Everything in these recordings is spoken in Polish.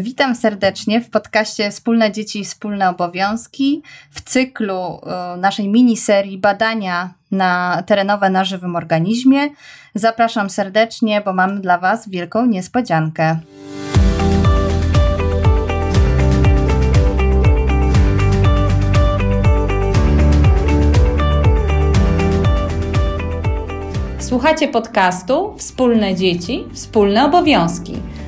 Witam serdecznie w podcaście Wspólne Dzieci i Wspólne Obowiązki w cyklu e, naszej miniserii badania na terenowe na żywym organizmie. Zapraszam serdecznie, bo mamy dla Was wielką niespodziankę. Słuchacie podcastu Wspólne Dzieci, Wspólne Obowiązki.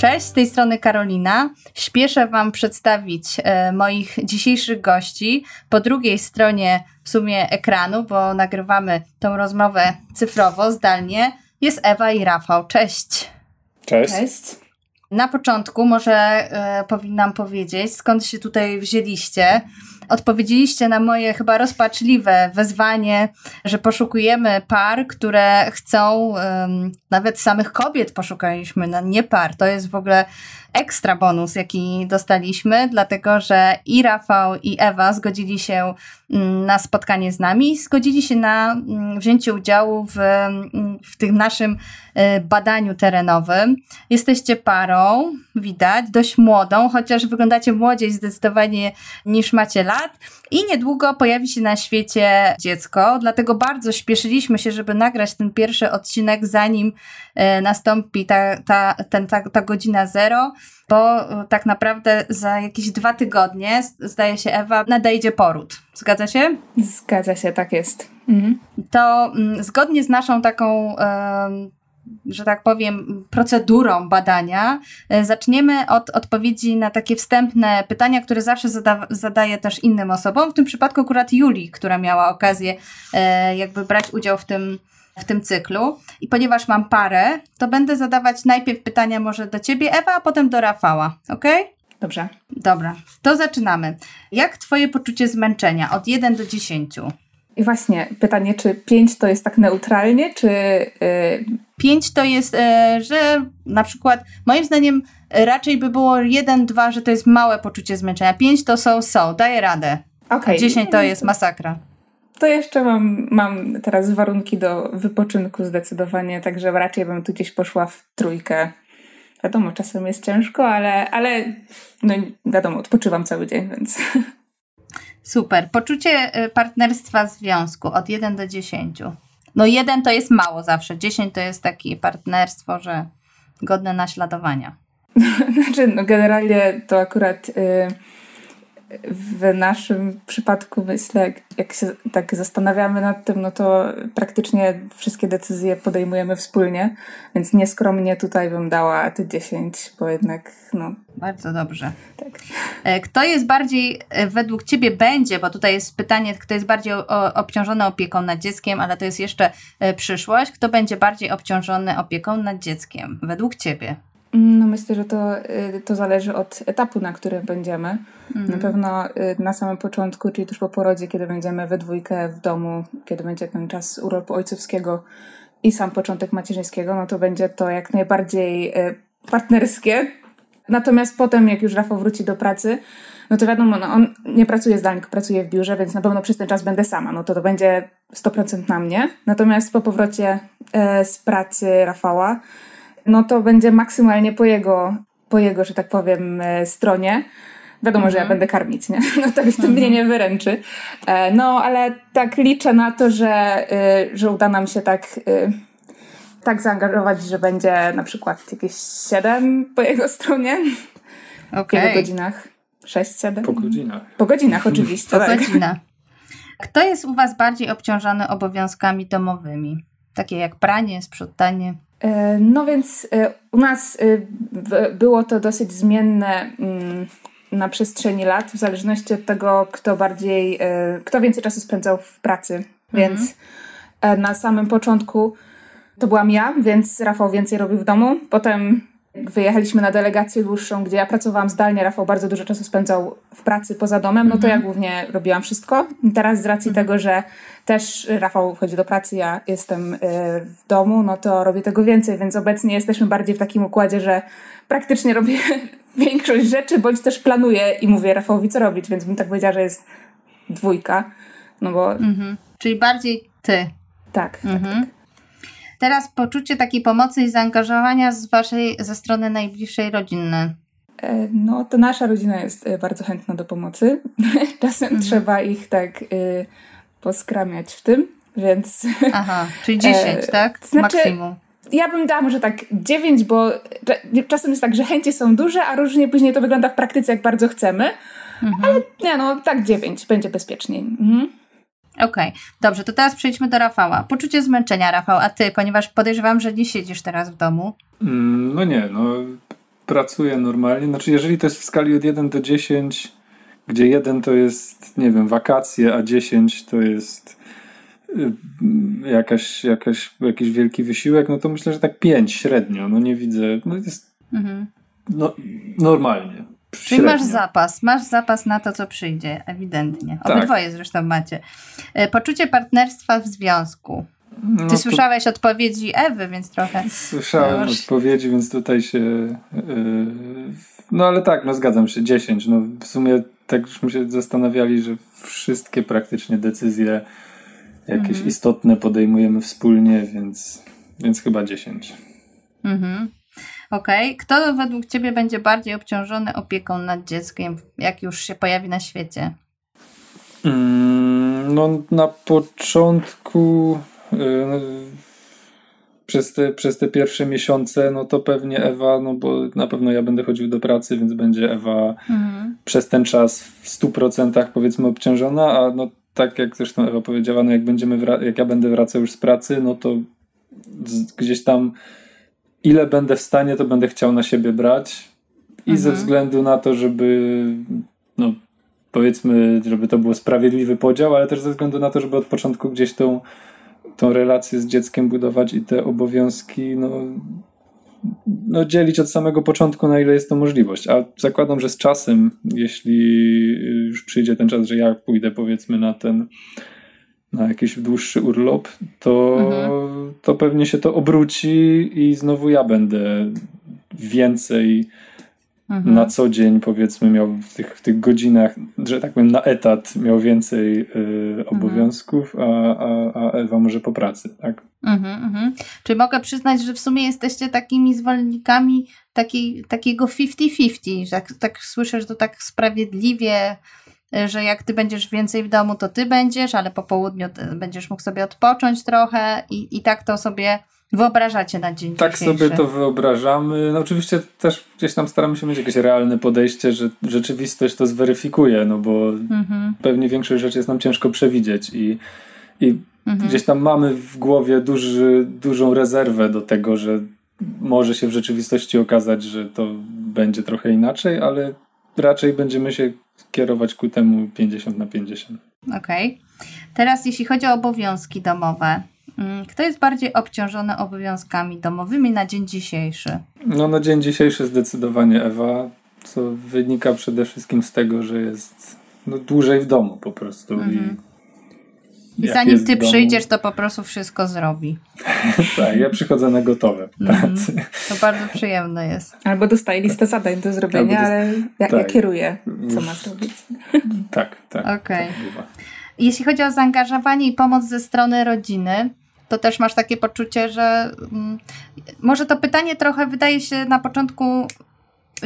Cześć, z tej strony Karolina. Śpieszę Wam przedstawić e, moich dzisiejszych gości. Po drugiej stronie w sumie ekranu, bo nagrywamy tą rozmowę cyfrowo, zdalnie, jest Ewa i Rafał. Cześć. Cześć. Cześć. Na początku może e, powinnam powiedzieć, skąd się tutaj wzięliście. Odpowiedzieliście na moje chyba rozpaczliwe wezwanie, że poszukujemy par, które chcą, nawet samych kobiet poszukaliśmy, no nie par. To jest w ogóle ekstra bonus, jaki dostaliśmy, dlatego że i Rafał, i Ewa zgodzili się mm, na spotkanie z nami, zgodzili się na mm, wzięcie udziału w, mm, w tym naszym y, badaniu terenowym. Jesteście parą, widać, dość młodą, chociaż wyglądacie młodziej zdecydowanie niż macie lat i niedługo pojawi się na świecie dziecko, dlatego bardzo śpieszyliśmy się, żeby nagrać ten pierwszy odcinek, zanim y, nastąpi ta, ta, ten, ta, ta godzina zero bo e, tak naprawdę za jakieś dwa tygodnie, zdaje się Ewa, nadejdzie poród. Zgadza się? Zgadza się, tak jest. Mhm. To mm, zgodnie z naszą taką że tak powiem, procedurą badania, e, zaczniemy od odpowiedzi na takie wstępne pytania, które zawsze zada, zadaję też innym osobom. W tym przypadku akurat Julii, która miała okazję e, jakby brać udział w tym w tym cyklu. I ponieważ mam parę, to będę zadawać najpierw pytania może do Ciebie, Ewa, a potem do Rafała, ok? Dobrze. Dobra, to zaczynamy. Jak Twoje poczucie zmęczenia od 1 do 10? I właśnie pytanie, czy 5 to jest tak neutralnie, czy. 5 to jest, yy, że na przykład moim zdaniem raczej by było 1, 2, że to jest małe poczucie zmęczenia. 5 to są, są, daje radę. Okay. 10 to jest masakra to jeszcze mam, mam teraz warunki do wypoczynku zdecydowanie, także raczej bym tu gdzieś poszła w trójkę. Wiadomo, czasem jest ciężko, ale, ale no wiadomo, odpoczywam cały dzień, więc. Super. Poczucie y, partnerstwa związku od 1 do 10. No 1 to jest mało zawsze, 10 to jest takie partnerstwo, że godne naśladowania. znaczy, no generalnie to akurat. Yy w naszym przypadku myślę, jak, jak się tak zastanawiamy nad tym, no to praktycznie wszystkie decyzje podejmujemy wspólnie, więc nieskromnie tutaj bym dała te 10, bo jednak no. Bardzo dobrze. Tak. E, kto jest bardziej, e, według Ciebie będzie, bo tutaj jest pytanie, kto jest bardziej obciążony opieką nad dzieckiem, ale to jest jeszcze e, przyszłość. Kto będzie bardziej obciążony opieką nad dzieckiem, według Ciebie? No myślę, że to, y, to zależy od etapu, na którym będziemy. Mhm. Na pewno y, na samym początku, czyli tuż po porodzie, kiedy będziemy we dwójkę w domu, kiedy będzie ten czas urlopu ojcowskiego i sam początek macierzyńskiego, no to będzie to jak najbardziej y, partnerskie. Natomiast potem, jak już Rafał wróci do pracy, no to wiadomo, no on nie pracuje zdalnie, pracuje w biurze, więc na pewno przez ten czas będę sama. No to to będzie 100% na mnie. Natomiast po powrocie z pracy Rafała, no to będzie maksymalnie po jego, po jego że tak powiem, e, stronie. Wiadomo, mhm. że ja mhm. będę karmić, nie? No to w tym mnie nie wyręczy. E, no, ale tak liczę na to, że, e, że uda nam się tak, tak zaangażować, że będzie na przykład jakieś 7 po jego stronie. Okay. W jego godzinach. 6-7? Po godzinach. Po godzinach oczywiście. Po tak. godzinach. Kto jest u Was bardziej obciążony obowiązkami domowymi? Takie jak pranie, sprzątanie? E, no więc e, u nas e, było to dosyć zmienne mm, na przestrzeni lat, w zależności od tego, kto bardziej, kto więcej czasu spędzał w pracy. Mhm. Więc na samym początku to byłam ja, więc Rafał więcej robił w domu. Potem wyjechaliśmy na delegację dłuższą, gdzie ja pracowałam zdalnie. Rafał bardzo dużo czasu spędzał w pracy poza domem, no to ja mhm. głównie robiłam wszystko. Teraz z racji mhm. tego, że też Rafał wchodzi do pracy, ja jestem y, w domu, no to robię tego więcej, więc obecnie jesteśmy bardziej w takim układzie, że praktycznie robię większość rzeczy, bądź też planuję i mówię Rafałowi, co robić, więc bym tak powiedziała, że jest dwójka, no bo... Mhm. Czyli bardziej ty. Tak, tak, mhm. tak. Teraz poczucie takiej pomocy i zaangażowania z waszej, ze strony najbliższej rodziny. E, no, to nasza rodzina jest e, bardzo chętna do pomocy. Czasem mhm. trzeba ich tak y, poskramiać w tym, więc... Aha, czyli 10, e, tak? Znaczy, Maksimum. Ja bym dała może tak 9, bo czasem jest tak, że chęci są duże, a różnie później to wygląda w praktyce, jak bardzo chcemy. Mhm. Ale nie, no tak 9, będzie bezpieczniej. Mhm. Okej, okay. dobrze, to teraz przejdźmy do Rafała. Poczucie zmęczenia, Rafał, a ty, ponieważ podejrzewam, że nie siedzisz teraz w domu. Mm, no nie, no pracuję normalnie. Znaczy, jeżeli to jest w skali od 1 do 10, gdzie 1 to jest, nie wiem, wakacje, a 10 to jest y, jakaś, jakaś, jakiś wielki wysiłek, no to myślę, że tak 5 średnio. No nie widzę, no jest mhm. no, normalnie. Czyli masz zapas, masz zapas na to, co przyjdzie, ewidentnie. Tak. Obydwoje zresztą macie. E, poczucie partnerstwa w związku. Ty no słyszałeś to... odpowiedzi Ewy, więc trochę. Słyszałem już... odpowiedzi, więc tutaj się. Yy... No ale tak, no zgadzam się, 10. No w sumie tak żeśmy się zastanawiali, że wszystkie praktycznie decyzje jakieś mhm. istotne podejmujemy wspólnie, więc, więc chyba 10. Mhm. Okej. Okay. Kto według Ciebie będzie bardziej obciążony opieką nad dzieckiem, jak już się pojawi na świecie? Mm, no, na początku. Yy, przez te, przez te pierwsze miesiące, no to pewnie Ewa, no bo na pewno ja będę chodził do pracy, więc będzie Ewa mhm. przez ten czas w 100% powiedzmy obciążona, a no tak jak zresztą Ewa powiedziała, no jak będziemy, jak ja będę wracał już z pracy, no to gdzieś tam ile będę w stanie, to będę chciał na siebie brać. I mhm. ze względu na to, żeby, no powiedzmy, żeby to był sprawiedliwy podział, ale też ze względu na to, żeby od początku gdzieś tą, tą relację z dzieckiem budować i te obowiązki, no, no dzielić od samego początku, na ile jest to możliwość. A zakładam, że z czasem, jeśli już przyjdzie ten czas, że ja pójdę powiedzmy na ten na jakiś dłuższy urlop, to, mhm. to pewnie się to obróci i znowu ja będę więcej mhm. na co dzień, powiedzmy, miał w tych, w tych godzinach, że tak powiem, na etat miał więcej y, obowiązków, a, a, a Ewa może po pracy, tak? Mhm, mhm. Czy mogę przyznać, że w sumie jesteście takimi zwolennikami taki, takiego 50-50, tak, tak słyszę, że to tak sprawiedliwie że jak ty będziesz więcej w domu, to ty będziesz, ale po południu będziesz mógł sobie odpocząć trochę i, i tak to sobie wyobrażacie na dzień Tak dzisiejszy. sobie to wyobrażamy. No oczywiście też gdzieś tam staramy się mieć jakieś realne podejście, że rzeczywistość to zweryfikuje, no bo mhm. pewnie większość rzeczy jest nam ciężko przewidzieć i, i mhm. gdzieś tam mamy w głowie duży, dużą rezerwę do tego, że może się w rzeczywistości okazać, że to będzie trochę inaczej, ale raczej będziemy się kierować ku temu 50 na 50. Okej. Okay. Teraz jeśli chodzi o obowiązki domowe, mm, kto jest bardziej obciążony obowiązkami domowymi na dzień dzisiejszy? No na dzień dzisiejszy zdecydowanie Ewa, co wynika przede wszystkim z tego, że jest no, dłużej w domu po prostu mhm. i i zanim ty przyjdziesz, to po prostu wszystko zrobi. tak, ja przychodzę na gotowe mm, To bardzo przyjemne jest. Albo dostaje listę zadań do zrobienia, ale ja, tak. ja, kieruję, co ma zrobić. tak, tak. Okej. Okay. Jeśli chodzi o zaangażowanie i pomoc ze strony rodziny, to też masz takie poczucie, że mm, może to pytanie trochę wydaje się na początku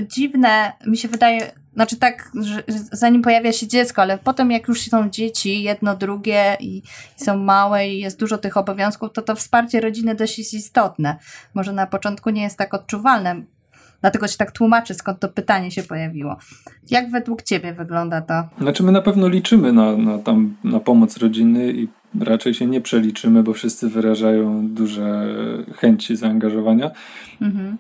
dziwne, mi się wydaje, znaczy tak, że zanim pojawia się dziecko, ale potem jak już są dzieci, jedno, drugie i, i, są małe i jest dużo tych obowiązków, to to wsparcie rodziny dość jest istotne. Może na początku nie jest tak odczuwalne, dlatego się tak tłumaczy, skąd to pytanie się pojawiło. Jak według Ciebie wygląda to? Znaczy my na pewno liczymy na, na, tam, na pomoc rodziny i raczej się nie przeliczymy, bo wszyscy wyrażają duże chęci zaangażowania. Mhm.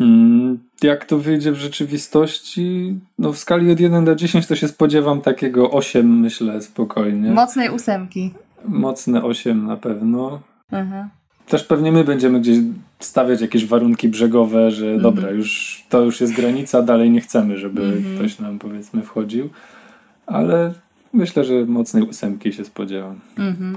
Mm, jak to wyjdzie w rzeczywistości? No w skali od 1 do 10 to się spodziewam takiego 8, myślę, spokojnie. Mocnej ósemki. Mocne 8 na pewno. Mhm. też pewnie my będziemy gdzieś stawiać jakieś warunki brzegowe, że mm. dobra, już to już jest granica, dalej nie chcemy, żeby mm. ktoś nam powiedzmy wchodził. Ale myślę, że mocnej ósemki się spodziewam. Mm-hmm.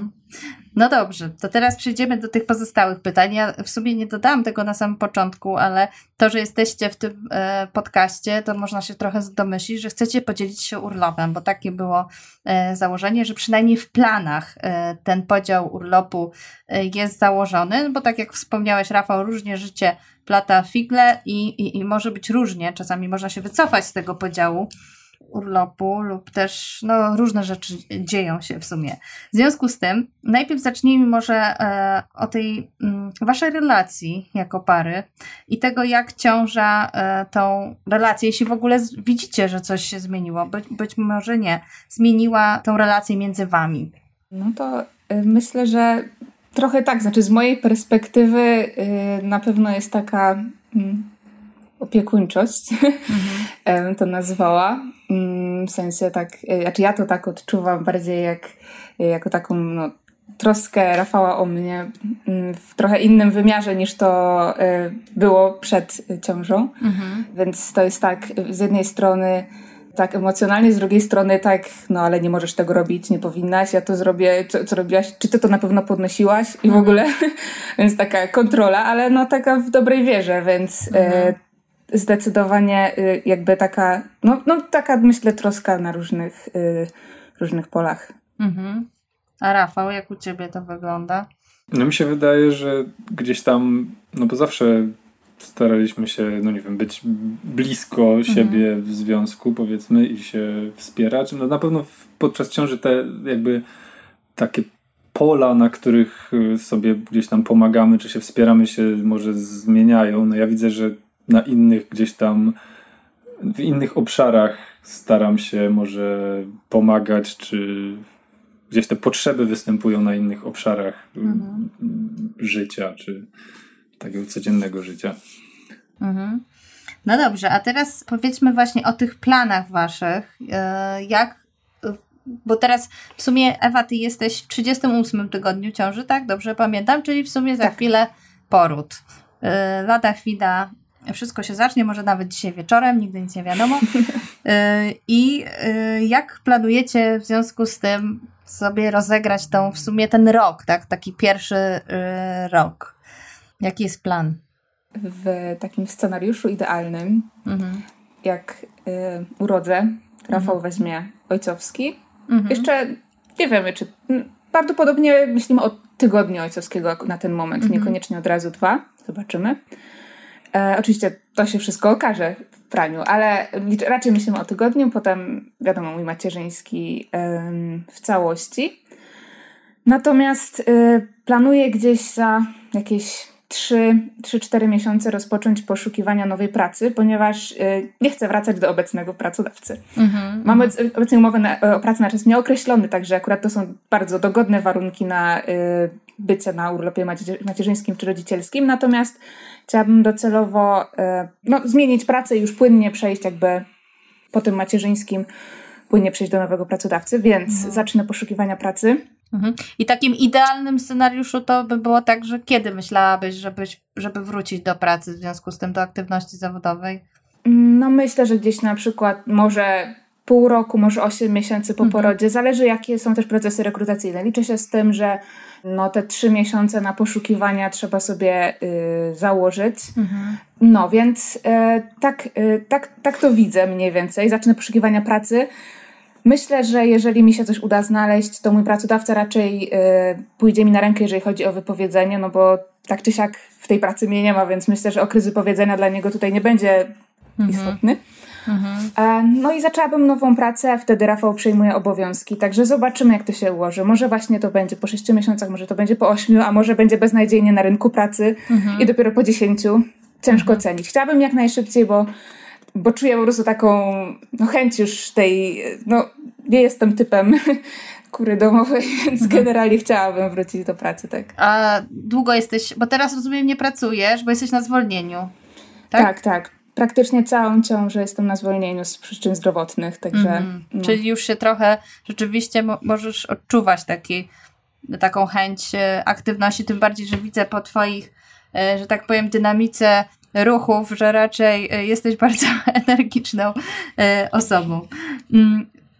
No dobrze, to teraz przejdziemy do tych pozostałych pytań. Ja w sumie nie dodałam tego na samym początku, ale to, że jesteście w tym e, podcaście, to można się trochę domyślić, że chcecie podzielić się urlopem, bo takie było e, założenie, że przynajmniej w planach e, ten podział urlopu e, jest założony, bo tak jak wspomniałeś, Rafał, różnie życie plata figle i, i, i może być różnie. Czasami można się wycofać z tego podziału urlopu lub też no, różne rzeczy dzieją się w sumie. W związku z tym najpierw zacznijmy może e, o tej m, mm, waszej relacji jako pary i tego jak ciąża e, tą relację, jeśli w ogóle widzicie, że coś się zmieniło, być, być może nie, zmieniła tą relację między wami. No to y, myślę, że trochę tak, znaczy z mojej perspektywy y, na pewno jest taka y, opiekuńczość, mhm. to nazwała. Mm, w sensie tak, e, znaczy ja to tak odczuwam bardziej jak, e, jako taką no, troskę Rafała o mnie mm, w trochę innym wymiarze niż to e, było przed ciążą. Mhm. Więc to jest tak, z jednej strony tak emocjonalnie, z drugiej strony tak, no ale nie możesz tego robić, nie powinnaś, ja to zrobię, co, co robiłaś, czy ty to na pewno podnosiłaś i w mhm. ogóle, więc taka kontrola, ale no taka w dobrej wierze, więc mhm zdecydowanie y, jakby taka, no, no taka myślę troska na różnych, y, różnych polach. Mhm. A Rafał, jak u ciebie to wygląda? No mi się wydaje, że gdzieś tam, no bo zawsze staraliśmy się, no nie wiem, być blisko mhm. siebie w związku, powiedzmy, i się wspierać. No na pewno podczas ciąży te jakby takie pola, na których y, sobie gdzieś tam pomagamy, czy się wspieramy, się może zmieniają. No ja widzę, że na innych gdzieś tam, w innych obszarach staram się może pomagać, czy gdzieś te potrzeby występują na innych obszarach mhm. życia, czy takiego codziennego życia. Mhm. No dobrze, a teraz powiedzmy właśnie o tych planach waszych. E, jak, bo teraz w sumie Ewa, ty jesteś w 38 tygodniu ciąży, tak? Dobrze pamiętam, czyli w sumie za tak. chwilę poród. E, lada chwila wszystko się zacznie, może nawet dzisiaj wieczorem, nigdy nic nie wiadomo. Y, I y, jak planujecie w związku z tym sobie rozegrać tą w sumie ten rok, tak? Taki pierwszy y, rok. Jaki jest plan? W takim scenariuszu idealnym, mhm. jak urodzę, Rafał mhm. weźmie ojcowski. Mhm. Jeszcze nie wiemy, czy prawdopodobnie myślimy o tygodniu ojcowskiego na ten moment, mhm. niekoniecznie od razu dwa. Zobaczymy. E, oczywiście to się wszystko okaże w praniu, ale raczej myślimy o tygodniu, potem wiadomo, mój macierzyński w całości. Natomiast y, planuję gdzieś za jakieś 3-4 miesiące rozpocząć poszukiwania nowej pracy, ponieważ y, nie chcę wracać do obecnego pracodawcy. Mm-hmm, Mam mm. obecnie umowę na, o pracę na czas nieokreślony, także akurat to są bardzo dogodne warunki na y, bycie na urlopie macierzyńskim czy rodzicielskim, natomiast chciałabym docelowo y, no, zmienić pracę i już płynnie przejść jakby po tym macierzyńskim, płynnie przejść do nowego pracodawcy, więc mm. zacznę poszukiwania pracy. Mhm. I takim idealnym scenariuszu to by było tak, że kiedy myślałabyś, żebyś, żeby wrócić do pracy w związku z tym, do aktywności zawodowej? No myślę, że gdzieś na przykład może pół roku, może 8 miesięcy po mhm. porodzie. Zależy jakie są też procesy rekrutacyjne. Liczę się z tym, że no, te trzy miesiące na poszukiwania trzeba sobie y, założyć. Mhm. No więc y, tak, y, tak, tak to widzę mniej więcej. Zacznę poszukiwania pracy. Myślę, że jeżeli mi się coś uda znaleźć, to mój pracodawca raczej y, pójdzie mi na rękę, jeżeli chodzi o wypowiedzenie, no bo tak czy siak w tej pracy mnie nie ma, więc myślę, że okres wypowiedzenia dla niego tutaj nie będzie mhm. istotny. Mhm. E, no i zaczęłabym nową pracę, a wtedy Rafał przejmuje obowiązki, także zobaczymy, jak to się ułoży. Może właśnie to będzie po 6 miesiącach, może to będzie po 8, a może będzie beznadziejnie na rynku pracy mhm. i dopiero po 10. Ciężko mhm. ocenić. Chciałabym jak najszybciej, bo bo czuję po prostu taką no, chęć już tej, no nie jestem typem kury domowej, więc mhm. generalnie chciałabym wrócić do pracy, tak. A długo jesteś, bo teraz rozumiem nie pracujesz, bo jesteś na zwolnieniu, tak? Tak, tak. Praktycznie całą ciążę jestem na zwolnieniu z przyczyn zdrowotnych, także... Mhm. No. Czyli już się trochę rzeczywiście mo możesz odczuwać taki taką chęć aktywności, tym bardziej, że widzę po Twoich, że tak powiem, dynamice ruchów, że raczej jesteś bardzo energiczną osobą.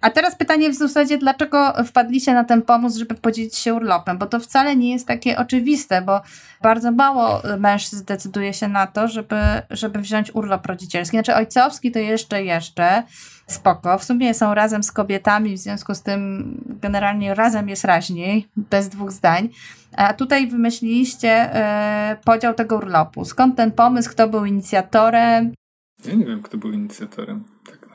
A teraz pytanie w zasadzie, dlaczego wpadliście na ten pomysł, żeby podzielić się urlopem? Bo to wcale nie jest takie oczywiste, bo bardzo mało mężczyzn decyduje się na to, żeby, żeby wziąć urlop rodzicielski. Znaczy ojcowski to jeszcze, jeszcze spoko. W sumie są razem z kobietami, w związku z tym generalnie razem jest raźniej, bez dwóch zdań. A tutaj wymyśliliście e, podział tego urlopu. Skąd ten pomysł? Kto był inicjatorem? Ja nie wiem, kto był inicjatorem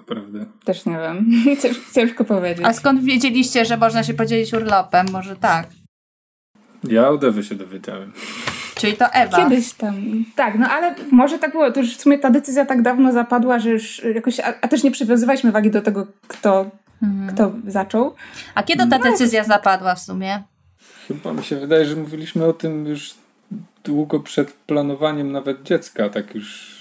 prawda? Też nie wiem. Ciężko powiedzieć. A skąd wiedzieliście, że można się podzielić urlopem? Może tak? Ja od Ewy się dowiedziałem. Czyli to Ewa. Kiedyś tam. Tak, no ale może tak było. To już w sumie ta decyzja tak dawno zapadła, że już jakoś. A, a też nie przywiązywaliśmy wagi do tego, kto, mhm. kto zaczął. A kiedy ta no, decyzja zapadła w sumie? Chyba mi się wydaje, że mówiliśmy o tym już długo przed planowaniem nawet dziecka, tak już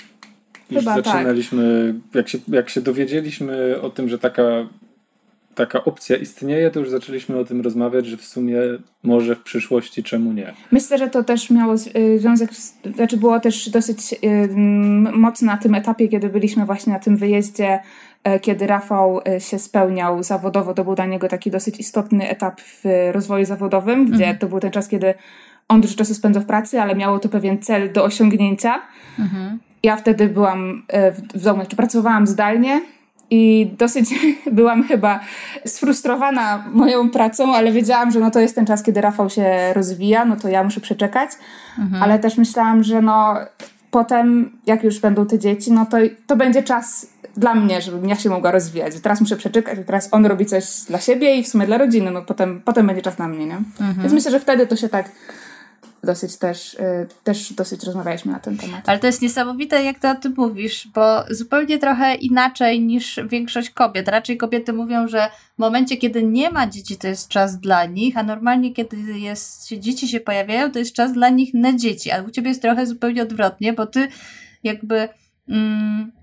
już Chyba tak. zaczynaliśmy, tak. jak, się, jak się dowiedzieliśmy o tym, że taka, taka opcja istnieje, to już zaczęliśmy o tym rozmawiać, że w sumie może w przyszłości czemu nie. Myślę, że to też miało y, związek, z, znaczy było też dosyć y, mocno na tym etapie, kiedy byliśmy właśnie na tym wyjeździe, y, kiedy Rafał y, się spełniał zawodowo. To był dla niego taki dosyć istotny etap w rozwoju zawodowym, gdzie mhm. to był ten czas, kiedy on dużo czasu spędzał w pracy, ale miało to pewien cel do osiągnięcia. Mhm ja wtedy byłam e, w domu, czy pracowałam zdalnie i dosyć byłam chyba sfrustrowana moją pracą, ale wiedziałam, że no to jest ten czas, kiedy Rafał się rozwija, no to ja muszę przeczekać, mhm. ale też myślałam, że no potem, jak już będą te dzieci, no to, to będzie czas dla mnie, żebym ja się mogła rozwijać. Teraz muszę przeczekać, teraz on robi coś dla siebie i w sumie dla rodziny, no potem, potem będzie czas na mnie, nie? Mhm. Więc myślę, że wtedy to się tak dosyć też, y, też dosyć rozmawialiśmy na ten temat. Ale to jest niesamowite, jak to o tym mówisz, bo zupełnie trochę inaczej niż większość kobiet. Raczej kobiety mówią, że w momencie, kiedy nie ma dzieci, to jest czas dla nich, a normalnie, kiedy jest, dzieci się pojawiają, to jest czas dla nich na dzieci. A u ciebie jest trochę zupełnie odwrotnie, bo ty jakby. Mm,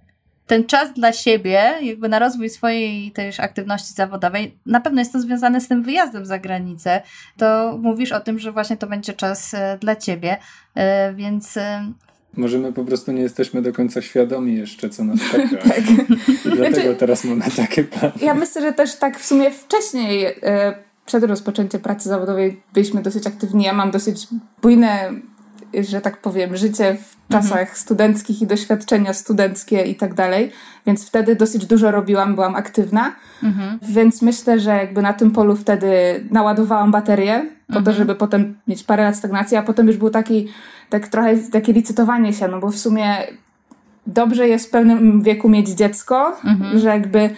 ten czas dla siebie, jakby na rozwój swojej też aktywności zawodowej, na pewno jest to związane z tym wyjazdem za granicę, to mówisz o tym, że właśnie to będzie czas e, dla ciebie, e, więc e, może my po prostu nie jesteśmy do końca świadomi jeszcze, co nas czeka. tak. I dlatego znaczy, teraz mamy takie plany. Ja myślę, że też tak w sumie wcześniej, przed rozpoczęciem pracy zawodowej, byliśmy dosyć aktywni. Ja mam dosyć bujne że tak powiem, życie w czasach mhm. studenckich i doświadczenia studenckie i tak dalej, więc wtedy dosyć dużo robiłam, byłam aktywna, mhm. więc myślę, że jakby na tym polu wtedy naładowałam baterię po to, mhm. żeby potem mieć parę lat stagnacji, a potem już był taki, tak trochę takie licytowanie się, no bo w sumie dobrze jest w pewnym wieku mieć dziecko, mhm. że jakby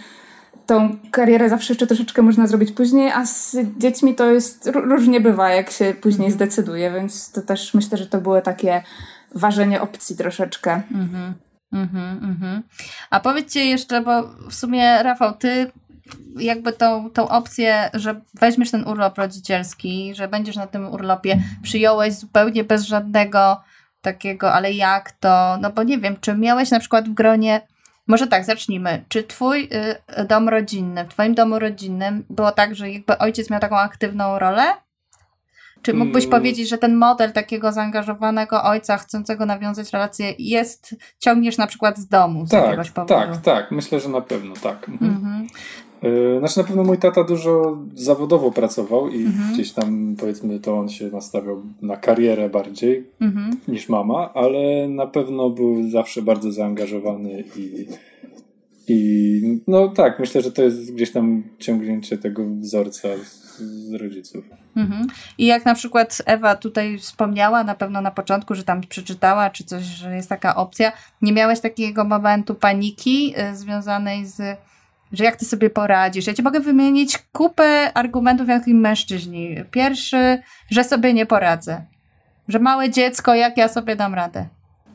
tą karierę zawsze jeszcze troszeczkę można zrobić później, a z dziećmi to jest różnie bywa, jak się później zdecyduje, więc to też myślę, że to było takie ważenie opcji troszeczkę. Mhm, mhm, mhm. A powiedzcie jeszcze, bo w sumie Rafał, ty jakby tą, tą opcję, że weźmiesz ten urlop rodzicielski, że będziesz na tym urlopie, przyjąłeś zupełnie bez żadnego takiego, ale jak to, no bo nie wiem, czy miałeś na przykład w gronie może tak, zacznijmy. Czy twój y, dom rodzinny, w twoim domu rodzinnym było tak, że jakby ojciec miał taką aktywną rolę? Czy mógłbyś hmm. powiedzieć, że ten model takiego zaangażowanego ojca, chcącego nawiązać relację, jest, ciągniesz na przykład z domu z tak, jakiegoś powodu? Tak, tak, myślę, że na pewno tak. Mhm. Mhm. Y, znaczy na pewno mój tata dużo zawodowo pracował i mhm. gdzieś tam powiedzmy to on się nastawiał na karierę bardziej mhm. niż mama, ale na pewno był zawsze bardzo zaangażowany i, i no tak, myślę, że to jest gdzieś tam ciągnięcie tego wzorca z, z rodziców. Mhm. I jak na przykład Ewa tutaj wspomniała na pewno na początku, że tam przeczytała czy coś, że jest taka opcja, nie miałeś takiego momentu paniki y, związanej z że jak ty sobie poradzisz. Ja ci mogę wymienić kupę argumentów, jak mężczyźni. Pierwszy, że sobie nie poradzę. Że małe dziecko, jak ja sobie dam radę.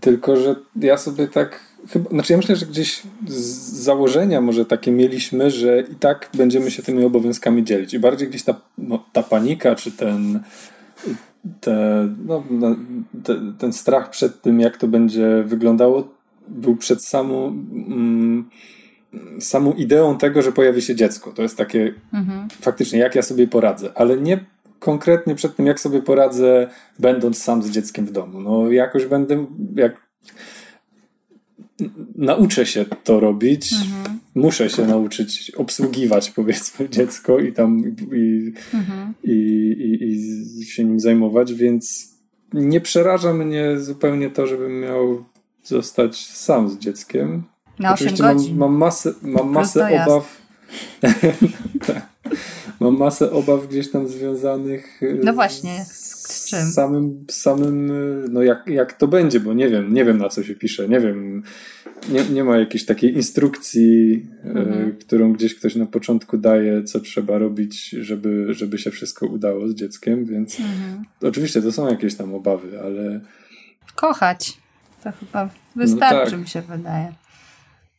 Tylko, że ja sobie tak chyba, znaczy ja myślę, że gdzieś z założenia może takie mieliśmy, że i tak będziemy się tymi obowiązkami dzielić. I bardziej gdzieś ta, no, ta panika, czy ten te, no te, ten strach przed tym, jak to będzie wyglądało, był przed samą mm, samą ideą tego, że pojawi się dziecko. To jest takie mhm. faktycznie, jak ja sobie poradzę, ale nie konkretnie przed tym, jak sobie poradzę, będąc sam z dzieckiem w domu. No jakoś będę, jak nauczę się to robić, mhm. muszę się nauczyć obsługiwać powiedzmy dziecko i tam i, mhm. i, i, i, się nim zajmować, więc nie przeraża mnie zupełnie to, żebym miał zostać sam z dzieckiem. Na Oczywiście mam, mam, masę, mam masę obaw. Mam masę obaw gdzieś tam związanych. No właśnie, z czym? Samym, samym no jak, jak to będzie, bo nie wiem, nie wiem na co się pisze, nie wiem, nie, nie ma jakiejś takiej instrukcji, e, mhm. którą gdzieś ktoś na początku daje, co trzeba robić, żeby, żeby się wszystko udało z dzieckiem, więc mhm. oczywiście to są jakieś tam obawy, ale. Kochać. To chyba wystarczy, no tak. mi się wydaje.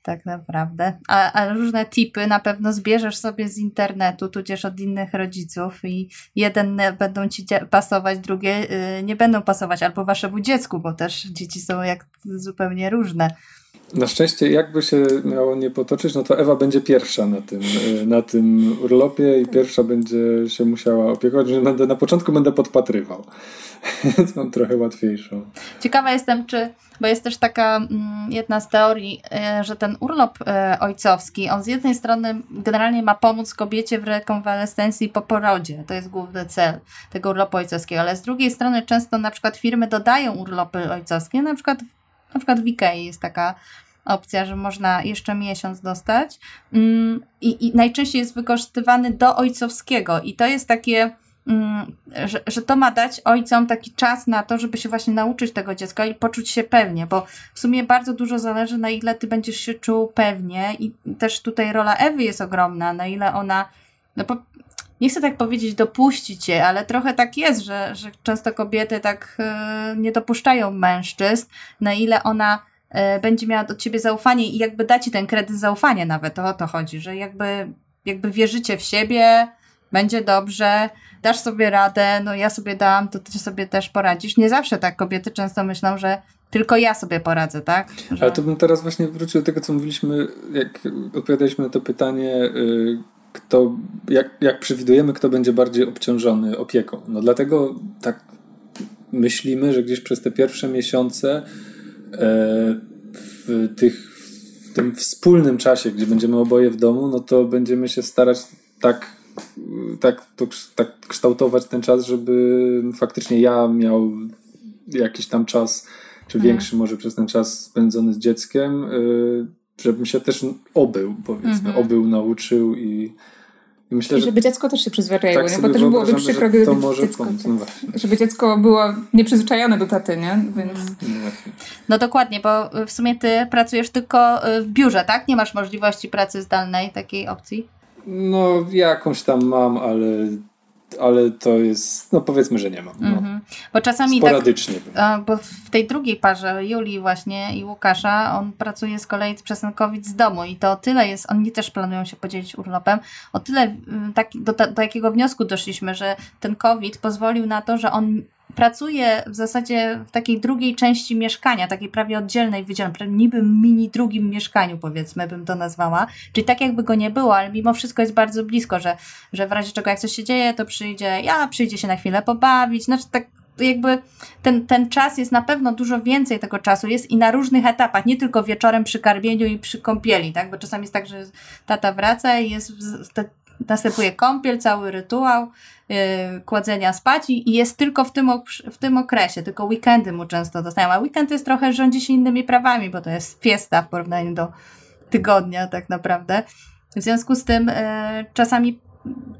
Tak naprawdę. A, a różne tipy na pewno zbierzesz sobie z internetu, tudzież od innych rodziców i jeden będą ci pasować, drugie y, nie będą pasować, albo waszemu dziecku, bo też dzieci są jak zupełnie różne. Na szczęście, jakby się miało nie potoczyć, no to Ewa będzie pierwsza na tym, y, na tym urlopie i pierwsza będzie się musiała opiekować, że będę, na początku będę podpatrywał. Więc mam trochę łatwiejszą. Ciekawa jestem, czy, bo jest też taka mm, jedna z teorii, y, że ten urlop y, ojcowski, on z jednej strony generalnie ma pomóc kobiecie w rekonwalescencji po porodzie. To jest główny cel tego urlopu ojcowskiego, ale z drugiej strony często na przykład firmy dodają urlopy ojcowskie, na przykład na przykład w Ikei jest taka opcja, że można jeszcze miesiąc dostać. Mm, I, i najczęściej jest wykorzystywany do ojcowskiego, i to jest takie. Mm, że, że to ma dać ojcom taki czas na to, żeby się właśnie nauczyć tego dziecka i poczuć się pewnie, bo w sumie bardzo dużo zależy, na ile ty będziesz się czuł pewnie, i też tutaj rola Ewy jest ogromna, na ile ona. No po, nie chcę tak powiedzieć dopuścić cię, ale trochę tak jest, że, że często kobiety tak yy, nie dopuszczają mężczyzn, na ile ona E, będzie miała do ciebie zaufanie i jakby da ci ten kredyt zaufania nawet, o to chodzi, że jakby, jakby wierzycie w siebie, będzie dobrze, dasz sobie radę, no ja sobie dam, to ty sobie też poradzisz. Nie zawsze tak, kobiety często myślą, że tylko ja sobie poradzę, tak? Że... Ale to bym teraz właśnie wrócił do tego, co mówiliśmy, jak odpowiadaliśmy na to pytanie, y, kto, jak, jak przewidujemy, kto będzie bardziej obciążony opieką. No dlatego tak myślimy, że gdzieś przez te pierwsze miesiące E, w, tych, w tym wspólnym czasie, gdzie będziemy oboje w domu, no to będziemy się starać tak, tak, to, tak kształtować ten czas, żeby faktycznie ja miał jakiś tam czas, czy mhm. większy może przez ten czas spędzony z dzieckiem, e, żebym się też obył, powiedzmy, mhm. obył, nauczył i Myślę, I żeby że... dziecko też się przyzwyczaiło, tak nie? bo też byłoby przykro, gdyby to może dziecko, no żeby dziecko było nieprzyzwyczajone do taty, nie? Więc... No, no dokładnie, bo w sumie ty pracujesz tylko y, w biurze, tak? Nie masz możliwości pracy zdalnej, takiej opcji? No jakąś tam mam, ale ale to jest, no powiedzmy, że nie mam. No. Mm -hmm. Bo czasami tak, Sporadycznie. Tak, bo w tej drugiej parze, Julii właśnie i Łukasza, on pracuje z kolei przez ten COVID z domu i to o tyle jest, oni też planują się podzielić urlopem, o tyle tak, do, do jakiego wniosku doszliśmy, że ten COVID pozwolił na to, że on pracuje w zasadzie w takiej drugiej części mieszkania, takiej prawie oddzielnej, wydzielonej, niby mini drugim mieszkaniu, powiedzmy, bym to nazwała. Czyli tak jakby go nie było, ale mimo wszystko jest bardzo blisko, że, że w razie czego jak coś się dzieje, to przyjdzie, ja przyjdzie się na chwilę pobawić, znaczy tak jakby ten, ten czas jest na pewno dużo więcej tego czasu, jest i na różnych etapach, nie tylko wieczorem przy karmieniu i przy kąpieli, tak? Bo czasami jest tak, że tata wraca i jest następuje kąpiel, cały rytuał kładzenia spać i, jest tylko w tym, w tym okresie, tylko weekendy mu często dostają, a weekend jest trochę, rządzi się innymi prawami, bo to jest fiesta w porównaniu do tygodnia tak naprawdę. W związku z tym yy, czasami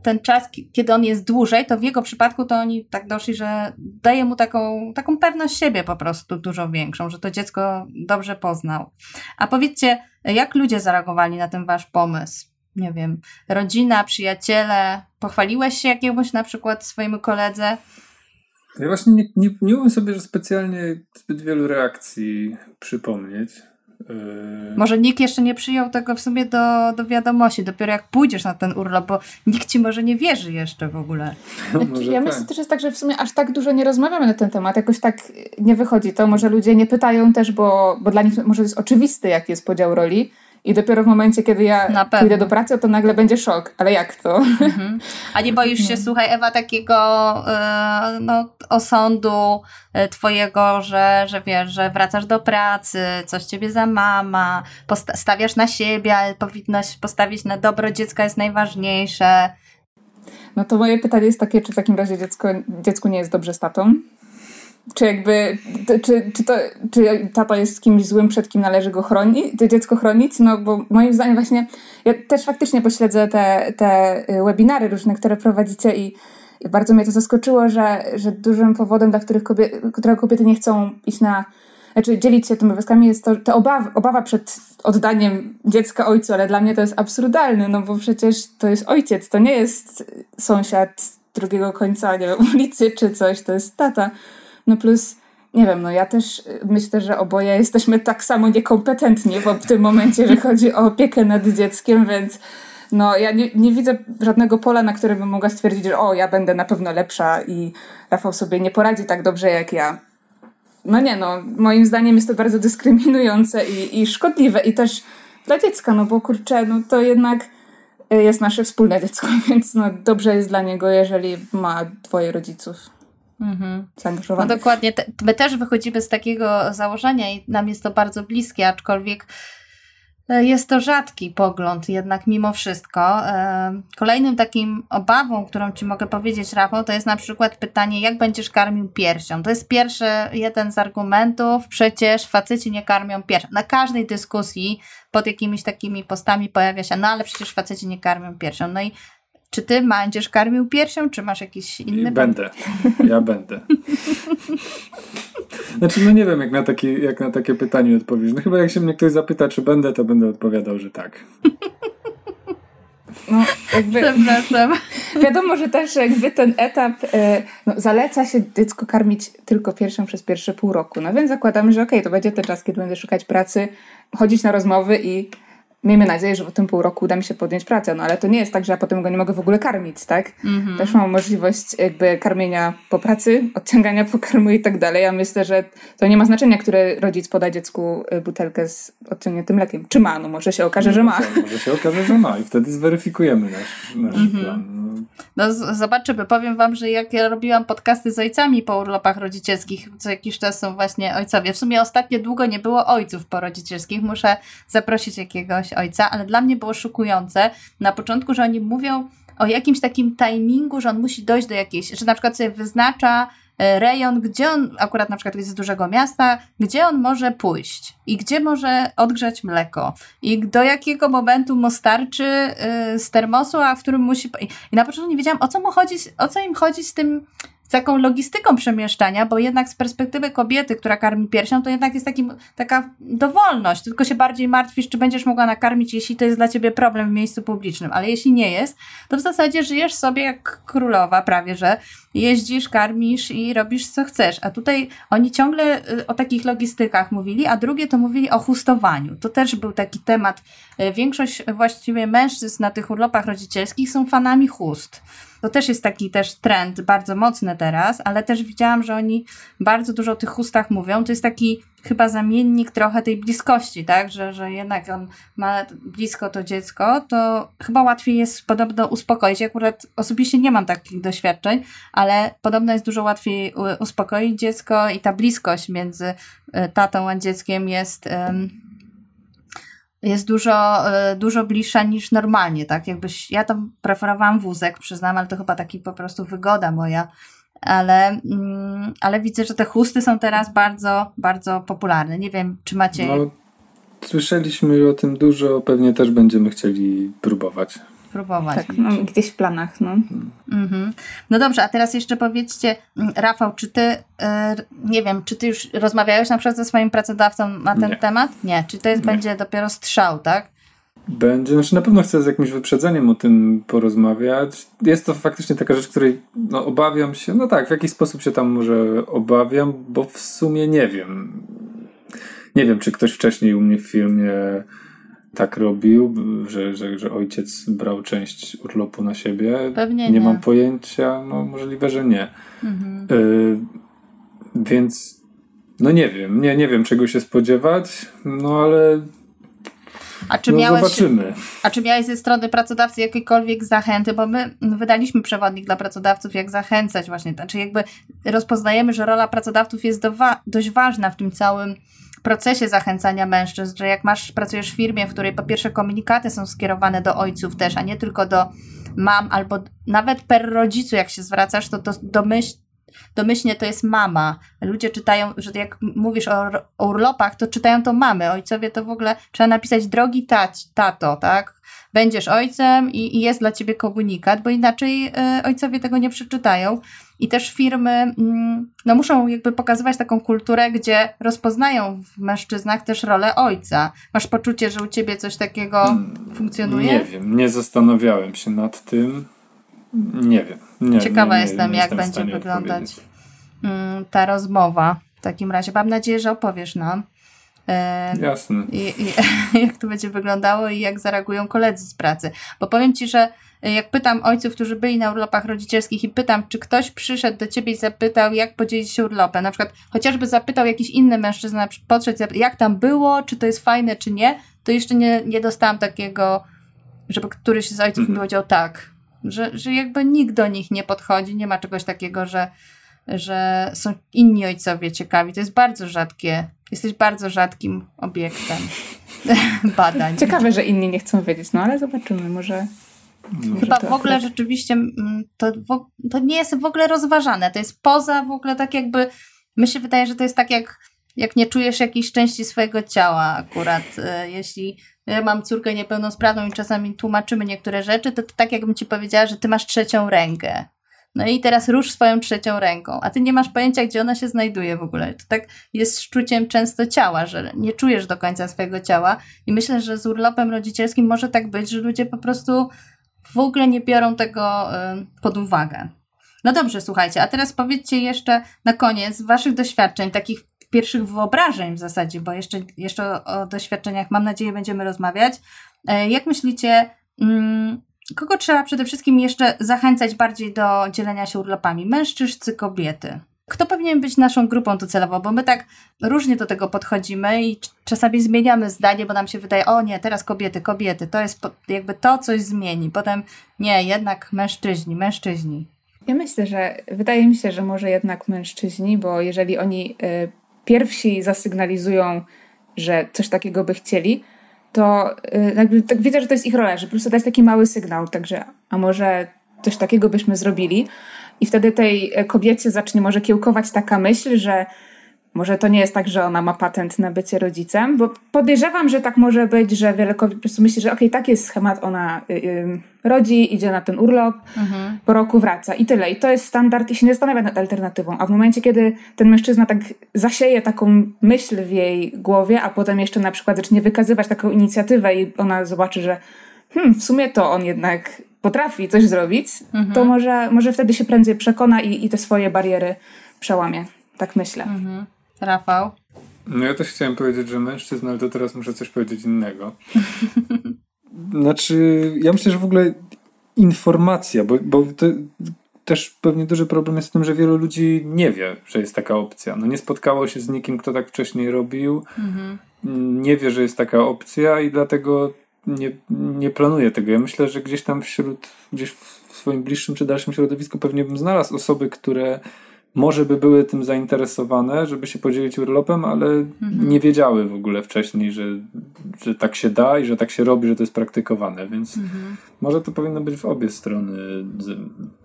ten czas, kiedy on jest dłużej, to w jego przypadku to oni tak doszli, że daje mu taką, taką pewność siebie po prostu dużo większą, że to dziecko dobrze poznał. A powiedzcie, jak ludzie zareagowali na ten wasz pomysł? Nie wiem, rodzina, przyjaciele? Pochwaliłeś się jakiemuś na przykład swojemu koledze? Ja właśnie nie, nie, nie umiem sobie że specjalnie zbyt wielu reakcji przypomnieć. Yy... Może nikt jeszcze nie przyjął tego w sumie do, do wiadomości, dopiero jak pójdziesz na ten urlop, bo nikt ci może nie wierzy jeszcze w ogóle. No, ja tak. myślę, że też jest tak, że w sumie aż tak dużo nie rozmawiamy na ten temat, jakoś tak nie wychodzi to. Może ludzie nie pytają też, bo, bo dla nich może jest oczywiste, jaki jest podział roli I dopiero w momencie, kiedy ja pójdę do pracy, to nagle będzie szok. Ale jak to? Mhm. A nie boisz się, no. słuchaj, Ewa, takiego yy, no, osądu yy, twojego, że, że wiesz, że wracasz do pracy, coś ciebie za mama, stawiasz na siebie, ale powinnaś postawić na dobro dziecka jest najważniejsze. No to moje pytanie jest takie, czy w takim razie dziecko, dziecku nie jest dobrze z tatą? Czy jakby, czy, czy, to, czy tata jest kimś złym, przed kim należy go chronić, dziecko chronić? No bo moim zdaniem właśnie, ja też faktycznie pośledzę te, te webinary różne, które prowadzicie i, bardzo mnie to zaskoczyło, że, że dużym powodem, dla których kobiety, którego kobiety nie chcą iść na, znaczy dzielić się tymi obowiązkami jest to, to obawa, obawa przed oddaniem dziecka ojcu, ale dla mnie to jest absurdalne, no bo przecież to jest ojciec, to nie jest sąsiad drugiego końca, nie wiem, ulicy czy coś, to jest tata. No plus, nie wiem, no ja też myślę, że oboje jesteśmy tak samo niekompetentni w tym momencie, jeżeli chodzi o opiekę nad dzieckiem, więc no ja nie, nie widzę żadnego pola, na którym bym mogła stwierdzić, że o, ja będę na pewno lepsza i Rafał sobie nie poradzi tak dobrze jak ja. No nie, no moim zdaniem jest to bardzo dyskryminujące i, i szkodliwe i też dla dziecka, no bo kurczę, no to jednak jest nasze wspólne dziecko, więc no dobrze jest dla niego, jeżeli ma dwoje rodziców. Mhm. No dokładnie. My też wychodzimy z takiego założenia i nam jest to bardzo bliskie, aczkolwiek e, jest to rzadki pogląd, jednak mimo wszystko. E, kolejnym takim obawą, którą Ci mogę powiedzieć, Rafał, to jest na przykład pytanie, jak będziesz karmił piersią. To jest pierwszy jeden z argumentów, przecież faceci nie karmią piersią. Na każdej dyskusji pod jakimiś takimi postami pojawia się, no ale przecież faceci nie karmią piersią. No i czy ty będziesz karmił piersią, czy masz jakiś inny Będę. Ja będę. Znaczy, no nie wiem, jak na, taki, jak na takie pytanie odpowiesz. No chyba jak się mnie ktoś zapyta, czy będę, to będę odpowiadał, że tak. No, jakby, Przepraszam. Wiadomo, że też jakby ten etap e, no, zaleca się dziecko karmić tylko pierwszą przez pierwsze pół roku. No więc zakładamy, że okej, okay, to będzie ten czas, kiedy będę szukać pracy, chodzić na rozmowy i miejmy nadzieję, że w tym pół roku uda mi się podjąć pracę, no ale to nie jest tak, że ja potem go nie mogę w ogóle karmić, tak? Mm-hmm. Też mam możliwość jakby karmienia po pracy, odciągania pokarmu i tak dalej. Ja myślę, że to nie ma znaczenia, który rodzic poda dziecku y, butelkę z odciągniętym mlekiem. Czy ma? No może się okaże, że ma. Może się okaże, że ma i wtedy zweryfikujemy nasz, nasz mm-hmm. plan. No. no zobaczymy. Powiem wam, że jak ja robiłam podcasty z ojcami po urlopach rodzicielskich, co jakiś czas są właśnie ojcowie. W sumie ostatnio długo nie było ojców po rodzicielskich. Muszę zaprosić jakiegoś ojca, ale dla mnie było szokujące na początku, że oni mówią o jakimś takim timingu, że on musi dojść do jakiejś, że na przykład sobie wyznacza e, rejon, gdzie on, akurat na przykład jest z dużego miasta, gdzie on może pójść i gdzie może odgrzać mleko i do jakiego momentu mu starczy e, z termosu, a w którym musi... I na początku nie wiedziałam, o co mu chodzi, o co im chodzi z tym taką logistyką przemieszczania, bo jednak z perspektywy kobiety, która karmi piersią, to jednak jest taki, taka dowolność, tylko się bardziej martwisz, czy będziesz mogła nakarmić, jeśli to jest dla ciebie problem w miejscu publicznym, ale jeśli nie jest, to w zasadzie żyjesz sobie jak królowa prawie, że jeździsz, karmisz i robisz co chcesz, a tutaj oni ciągle y, o takich logistykach mówili, a drugie to mówili o chustowaniu. To też był taki temat. Y, większość właściwie mężczyzn na tych urlopach rodzicielskich są fanami chust. To też jest taki też trend bardzo mocny teraz, ale też widziałam, że oni bardzo dużo o tych chustach mówią. To jest taki chyba zamiennik trochę tej bliskości, tak? Że, że jednak on ma blisko to dziecko, to chyba łatwiej jest podobno uspokoić. Ja akurat osobiście nie mam takich doświadczeń, ale podobno jest dużo łatwiej uspokoić dziecko i ta bliskość między e, tatą a dzieckiem jest. Um, jest dużo, e, dużo bliższa niż normalnie, tak? Jakbyś, ja tam preferowałam wózek, przyznam, ale to chyba taki po prostu wygoda moja, ale, mm, ale widzę, że te chusty są teraz bardzo, bardzo popularne. Nie wiem, czy macie... No, słyszeliśmy o tym dużo, pewnie też będziemy chcieli próbować spróbować. Tak, no, gdzieś w planach. No. Mhm. no dobrze, a teraz jeszcze powiedzcie, mm, Rafał, czy ty, y, nie wiem, czy ty już rozmawiałeś na przykład ze swoim pracodawcą na ten nie. temat? Nie, czy to jest, będzie dopiero strzał, tak? Będzie, znaczy na pewno chcę z jakimś wyprzedzeniem o tym porozmawiać. Jest to faktycznie taka rzecz, której no, obawiam się, no tak, w jakiś sposób się tam może obawiam, bo w sumie nie wiem. Nie wiem, czy ktoś wcześniej u mnie w filmie tak robił, że, że, że ojciec brał część urlopu na siebie. Pewnie nie. Nie mam pojęcia, no możliwe, że nie. Mhm. Y więc no nie wiem, nie, nie wiem czego się spodziewać, no ale A czy no, miałeś, zobaczymy. A czy miałeś ze strony pracodawcy jakiekolwiek zachęty? Bo my wydaliśmy przewodnik dla pracodawców, jak zachęcać właśnie. Znaczy jakby rozpoznajemy, że rola pracodawców jest dość ważna w tym całym procesie zachęcania mężczyzn, że jak masz, pracujesz w firmie, w której po pierwsze komunikaty są skierowane do ojców też, a nie tylko do mam, albo nawet per rodzicu, jak się zwracasz, to, to domyśl, domyślnie to jest mama. Ludzie czytają, że jak mówisz o, o urlopach, to czytają to mamy. Ojcowie to w ogóle trzeba napisać drogi tać, tato, tak? Będziesz ojcem i, i jest dla ciebie komunikat, bo inaczej y, ojcowie tego nie przeczytają. I też firmy mm, no, muszą jakby pokazywać taką kulturę, gdzie rozpoznają w mężczyznach też rolę ojca. Masz poczucie, że u ciebie coś takiego hmm, funkcjonuje? Nie wiem, nie zastanawiałem się nad tym. Nie wiem. Nie, Ciekawa nie, nie, jestem, jak jestem będzie wyglądać mm, ta rozmowa. W takim razie mam nadzieję, że opowiesz nam. E, Jasne. I, i, jak to będzie wyglądało i jak zareagują koledzy z pracy. Bo powiem Ci, że jak pytam ojców, którzy byli na urlopach rodzicielskich i pytam, czy ktoś przyszedł do ciebie i zapytał, jak podzielić się urlopem, na przykład chociażby zapytał jakiś inny mężczyzna, podszedł, jak tam było, czy to jest fajne, czy nie, to jeszcze nie, nie dostałam takiego, żeby któryś z ojców mhm. mi powiedział tak, że, że jakby nikt do nich nie podchodzi, nie ma czegoś takiego, że, że są inni ojcowie ciekawi. To jest bardzo rzadkie, jesteś bardzo rzadkim obiektem badań. Ciekawe, że inni nie chcą wiedzieć, no ale zobaczymy, może no. Chyba w ogóle rzeczywiście mm, to, to nie jest w ogóle rozważane. To jest poza w ogóle tak jakby. Mi się wydaje, że to jest tak jak, jak nie czujesz jakiejś części swojego ciała akurat. E, jeśli ja mam córkę niepełnosprawną i czasami tłumaczymy niektóre rzeczy, to, to tak jakbym ci powiedziała, że ty masz trzecią rękę. No i teraz rusz swoją trzecią ręką, a ty nie masz pojęcia, gdzie ona się znajduje w ogóle. To tak jest szczuciem często ciała, że nie czujesz do końca swojego ciała. I myślę, że z urlopem rodzicielskim może tak być, że ludzie po prostu w ogóle nie biorą tego pod uwagę. No dobrze, słuchajcie, a teraz powiedzcie jeszcze na koniec waszych doświadczeń, takich pierwszych wyobrażeń w zasadzie, bo jeszcze, jeszcze o, doświadczeniach mam nadzieję będziemy rozmawiać. E, jak myślicie, mm, kogo trzeba przede wszystkim jeszcze zachęcać bardziej do dzielenia się urlopami? Mężczyzn czy kobiety? Kto powinien być naszą grupą docelową? Bo my tak różnie do tego podchodzimy i czasami zmieniamy zdanie, bo nam się wydaje, o nie, teraz kobiety, kobiety, to jest jakby to coś zmieni. Potem nie, jednak mężczyźni, mężczyźni. Ja myślę, że wydaje mi się, że może jednak mężczyźni, bo jeżeli oni y, pierwsi zasygnalizują, że coś takiego by chcieli, to y, jakby tak widzę, że to jest ich rola, że po prostu dać taki mały sygnał, także a może coś takiego byśmy zrobili. I wtedy tej e, kobiecie zacznie może kiełkować taka myśl, że może to nie jest tak, że ona ma patent na bycie rodzicem, bo podejrzewam, że tak może być, że wiele kobiet po prostu myśli, że okej, okay, taki jest schemat, ona y, y, rodzi, idzie na ten urlop, mhm. po roku wraca i tyle. I to jest standard i się nie zastanawia nad alternatywą. A w momencie, kiedy ten mężczyzna tak zasieje taką myśl w jej głowie, a potem jeszcze na przykład zacznie wykazywać taką inicjatywę i ona zobaczy, że hmm, w sumie to on jednak potrafi coś zrobić, mhm. to może, może wtedy się prędzej przekona i, i te swoje bariery przełamie. Tak myślę. Mhm. Rafał? No ja też chciałem powiedzieć, że mężczyzna, ale to teraz muszę coś powiedzieć innego. znaczy, ja myślę, że w ogóle informacja, bo, bo to też pewnie duży problem jest w tym, że wielu ludzi nie wie, że jest taka opcja. No nie spotkało się z nikim, kto tak wcześniej robił, mhm. nie wie, że jest taka opcja i dlatego nie, nie planuję tego. Ja myślę, że gdzieś tam wśród, gdzieś w swoim bliższym czy dalszym środowisku pewnie bym znalazł osoby, które może by były tym zainteresowane, żeby się podzielić urlopem, ale mhm. nie wiedziały w ogóle wcześniej, że, że tak się da i że tak się robi, że to jest praktykowane, więc mhm. może to powinno być w obie strony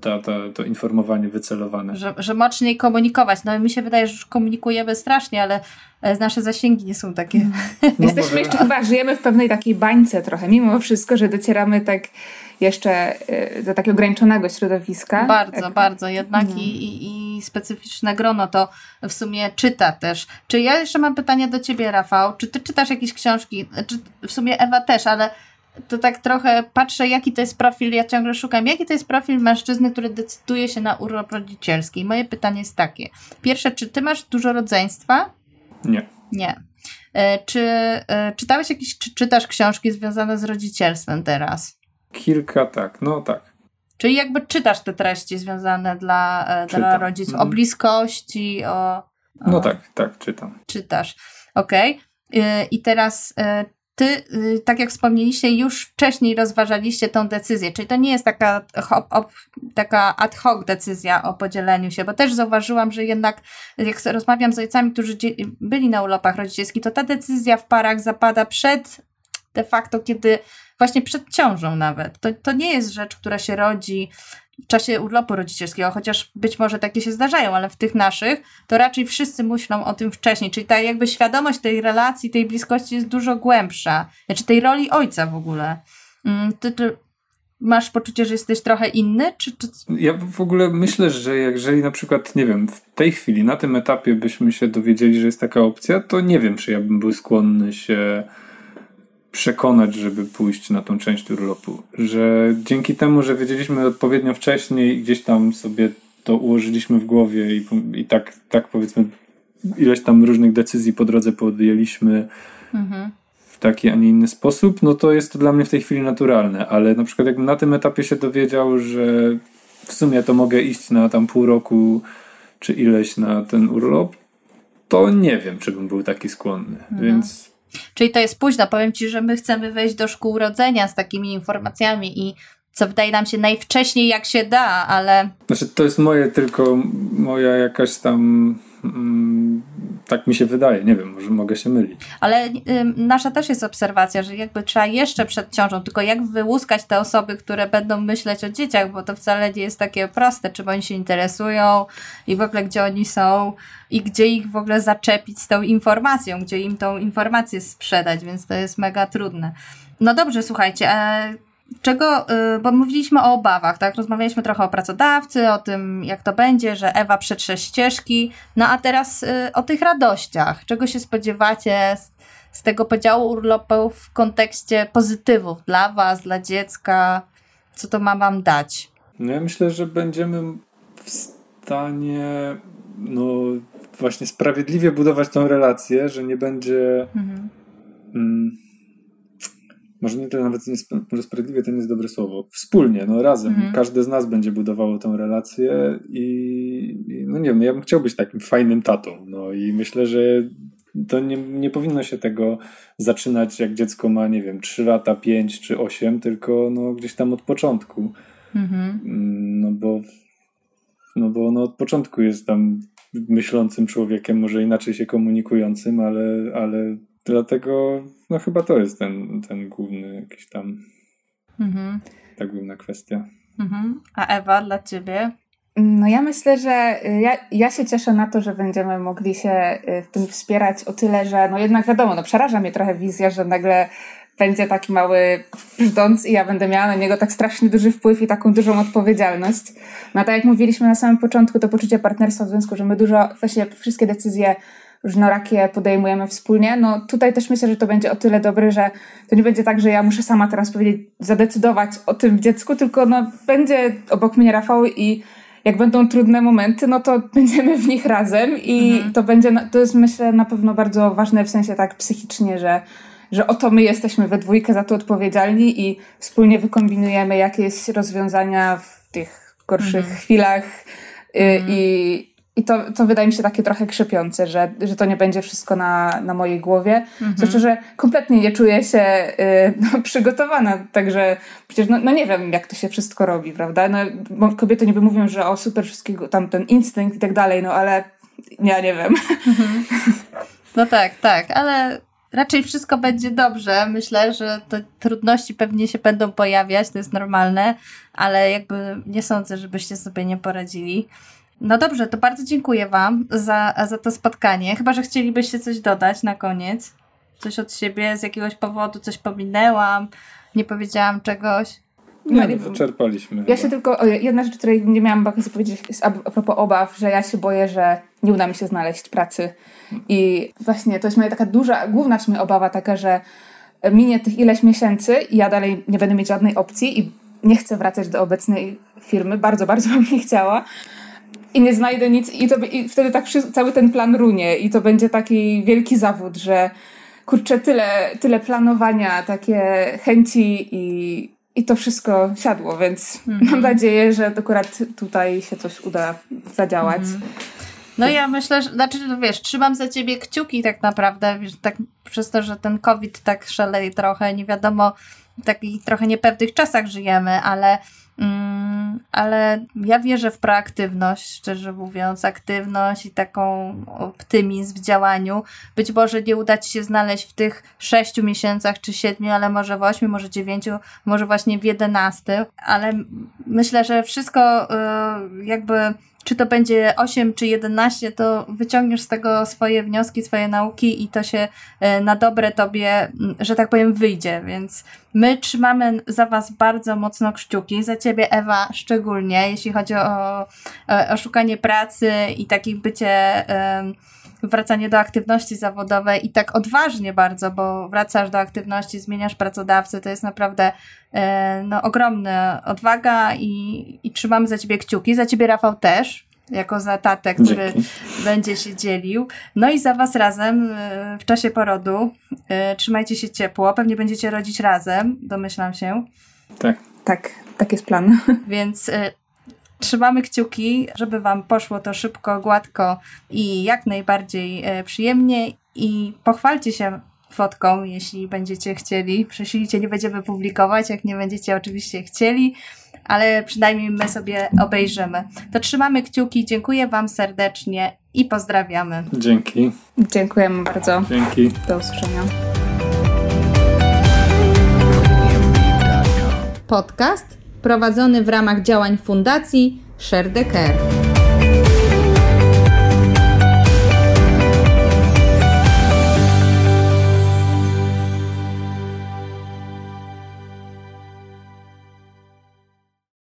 ta, ta, to informowanie wycelowane. Że, że mocniej komunikować. No mi się wydaje, że już komunikujemy strasznie, ale e, nasze zasięgi nie są takie. No, Jesteśmy może... jeszcze chyba, żyjemy w pewnej takiej bańce trochę, mimo wszystko, że docieramy tak jeszcze y, do takiego ograniczonego środowiska. Bardzo, tak. bardzo. Jednak mhm. i, i, i specyficzne grono to w sumie czyta też. Czy ja jeszcze mam pytanie do ciebie, Rafał? Czy ty czytasz jakieś książki? Czy w sumie Ewa też, ale to tak trochę patrzę, jaki to jest profil, ja ciągle szukam, jaki to jest profil mężczyzny, który decyduje się na urlop rodzicielski. Moje pytanie jest takie. Pierwsze, czy ty masz dużo rodzeństwa? Nie. Nie. E, czy e, czytałeś jakieś, czy czytasz książki związane z rodzicielstwem teraz? Kilka, tak, no tak. Czyli jakby czytasz te treści związane dla, e, dla rodziców, o mhm. bliskości, o, o... No tak, tak, czytam. Czytasz, okej. Okay. I teraz, e, ty, y, tak jak wspomnieliście, już wcześniej rozważaliście tą decyzję, czyli to nie jest taka, hop, hop, taka ad hoc decyzja o podzieleniu się, bo też zauważyłam, że jednak jak rozmawiam z ojcami, którzy byli na urlopach rodzicielskich, to ta decyzja w parach zapada przed de facto, kiedy właśnie przed ciążą nawet. To, to nie jest rzecz, która się rodzi w czasie urlopu rodzicielskiego, chociaż być może takie się zdarzają, ale w tych naszych to raczej wszyscy myślą o tym wcześniej, czyli ta jakby świadomość tej relacji, tej bliskości jest dużo głębsza, znaczy tej roli ojca w ogóle. Mm, ty, ty masz poczucie, że jesteś trochę inny? Czy, czy... Ja w ogóle myślę, że jeżeli na przykład, nie wiem, w tej chwili, na tym etapie byśmy się dowiedzieli, że jest taka opcja, to nie wiem, czy ja bym był skłonny się przekonać, żeby pójść na tą część urlopu. Że dzięki temu, że wiedzieliśmy odpowiednio wcześniej, gdzieś tam sobie to ułożyliśmy w głowie i, i tak, tak powiedzmy ileś tam różnych decyzji po drodze podjęliśmy mhm. w taki, a nie inny sposób, no to jest to dla mnie w tej chwili naturalne, ale na przykład jakbym na tym etapie się dowiedział, że w sumie to mogę iść na tam pół roku czy ileś na ten urlop, to nie wiem, czy bym był taki skłonny, mhm. więc Czyli to jest późno. Powiem Ci, że my chcemy wejść do szkół rodzenia z takimi informacjami i co wydaje nam się najwcześniej jak się da, ale... Znaczy to jest moje tylko, moja jakaś tam tak mi się wydaje, nie wiem, może mogę się mylić. Ale y, nasza też jest obserwacja, że jakby trzeba jeszcze przed ciążą, tylko jak wyłuskać te osoby, które będą myśleć o dzieciach, bo to wcale nie jest takie proste, czym oni się interesują i w ogóle gdzie oni są i gdzie ich w ogóle zaczepić z tą informacją, gdzie im tą informację sprzedać, więc to jest mega trudne. No dobrze, słuchajcie, e, czego, y, bo mówiliśmy o obawach, tak? Rozmawialiśmy trochę o pracodawcy, o tym, jak to będzie, że Ewa przetrze ścieżki. No a teraz y, o tych radościach. Czego się spodziewacie z, z tego podziału urlopu w kontekście pozytywów dla Was, dla dziecka? Co to ma Wam dać? No ja myślę, że będziemy w stanie no właśnie sprawiedliwie budować tą relację, że nie będzie. Mhm. Mm, może nie tyle nawet nie, może sprawiedliwie to nie jest dobre słowo, wspólnie, no razem, mhm. każdy z nas będzie budowało tę relację i, i, no nie wiem, no ja bym chciał być takim fajnym tatą, no i myślę, że to nie, nie powinno się tego zaczynać jak dziecko ma, nie wiem, 3 lata, 5 czy 8, tylko no gdzieś tam od początku. Mhm. Mm, no bo no bo no od początku jest tam myślącym człowiekiem, może inaczej się komunikującym, ale, ale Dlatego no chyba to jest ten, ten główny jakiś tam mhm. ta główna kwestia. Mhm. A Ewa, dla ciebie? No ja myślę, że y, ja, ja się cieszę na to, że będziemy mogli się y, w tym wspierać o tyle, że no jednak wiadomo, no przeraża mnie trochę wizja, że nagle będzie taki mały brzdąc i ja będę miała na niego tak strasznie duży wpływ i taką dużą odpowiedzialność. No tak jak mówiliśmy na samym początku, to poczucie partnerstwa w związku, że my dużo, właśnie wszystkie decyzje różnorakie podejmujemy wspólnie. No tutaj też myślę, że to będzie o tyle dobre, że to nie będzie tak, że ja muszę sama teraz powiedzieć, zadecydować o tym dziecku, tylko no będzie obok mnie Rafał i jak będą trudne momenty, no to będziemy w nich razem i mhm. to będzie, to jest myślę na pewno bardzo ważne w sensie tak psychicznie, że że oto my jesteśmy we dwójkę za to odpowiedzialni i wspólnie wykombinujemy jakieś rozwiązania w tych gorszych mhm. chwilach y, mhm. i, i to, to wydaje mi się takie trochę krzepiące, że, że to nie będzie wszystko na, na mojej głowie. Mhm. Zwłaszcza, że kompletnie nie czuję się y, no, przygotowana. Także przecież no, no nie wiem, jak to się wszystko robi, prawda? No, kobiety niby mówią, że o super wszystkiego, tam ten instynkt i tak dalej, no ale ja nie wiem. Mhm. No tak, tak, ale raczej wszystko będzie dobrze. Myślę, że te trudności pewnie się będą pojawiać, to jest normalne, ale jakby nie sądzę, żebyście sobie nie poradzili. No dobrze, to bardzo dziękuję Wam za, za to spotkanie. Chyba, że chcielibyście coś dodać na koniec. Coś od siebie, z jakiegoś powodu, coś pominęłam, nie powiedziałam czegoś. Nie, no, wyczerpaliśmy. Ja się tylko, jedna rzecz, której nie miałam okazji powiedzieć, jest a, a propos obaw, że ja się boję, że nie uda mi się znaleźć pracy. I właśnie to jest moja taka duża, główna w sumie obawa taka, że minie tych ileś miesięcy i ja dalej nie będę mieć żadnej opcji i nie chcę wracać do obecnej firmy. Bardzo, bardzo bym nie chciała i nie znajdę nic i, to, i wtedy tak cały ten plan runie i to będzie taki wielki zawód, że kurczę, tyle, tyle planowania, takie chęci i, i to wszystko siadło, więc mm -hmm. mam nadzieję, że akurat tutaj się coś uda zadziałać. Mm -hmm. No ja myślę, że, znaczy wiesz, trzymam za ciebie kciuki tak naprawdę, wiesz, tak przez to, że ten COVID tak szaleje trochę, nie wiadomo, w takich trochę niepewnych czasach żyjemy, ale Mm, ale ja wierzę w proaktywność, szczerze mówiąc, aktywność i taką optymizm w działaniu. Być może nie uda Ci się znaleźć w tych sześciu miesiącach czy siedmiu, ale może w ośmiu, może dziewięciu, może właśnie w jedenasty, ale myślę, że wszystko y, jakby czy to będzie 8 czy 11, to wyciągniesz z tego swoje wnioski, swoje nauki i to się e, na dobre tobie, że tak powiem, wyjdzie. Więc my trzymamy za Was bardzo mocno kciuki, za Ciebie, Ewa, szczególnie, jeśli chodzi o, o szukanie pracy i takie bycie. Wracanie do aktywności zawodowej i tak odważnie bardzo, bo wracasz do aktywności, zmieniasz pracodawcę, to jest naprawdę e, no, ogromna odwaga i, i trzymamy za ciebie kciuki. Za ciebie, Rafał, też, jako za tatę, który Dzięki. będzie się dzielił. No i za was razem e, w czasie porodu. E, trzymajcie się ciepło, pewnie będziecie rodzić razem, domyślam się. Tak. Tak, tak jest plan. Więc trzymamy kciuki, żeby wam poszło to szybko, gładko i jak najbardziej przyjemnie i pochwalcie się fotką, jeśli będziecie chcieli. Prześlijcie, nie będziemy publikować, jak nie będziecie oczywiście chcieli, ale przynajmniej my sobie obejrzymy. To trzymamy kciuki, dziękuję Wam serdecznie i pozdrawiamy. Dzięki. Dziękujemy bardzo. Dzięki. Do usłyszenia. Podcast prowadzony w ramach działań Fundacji Share the Care.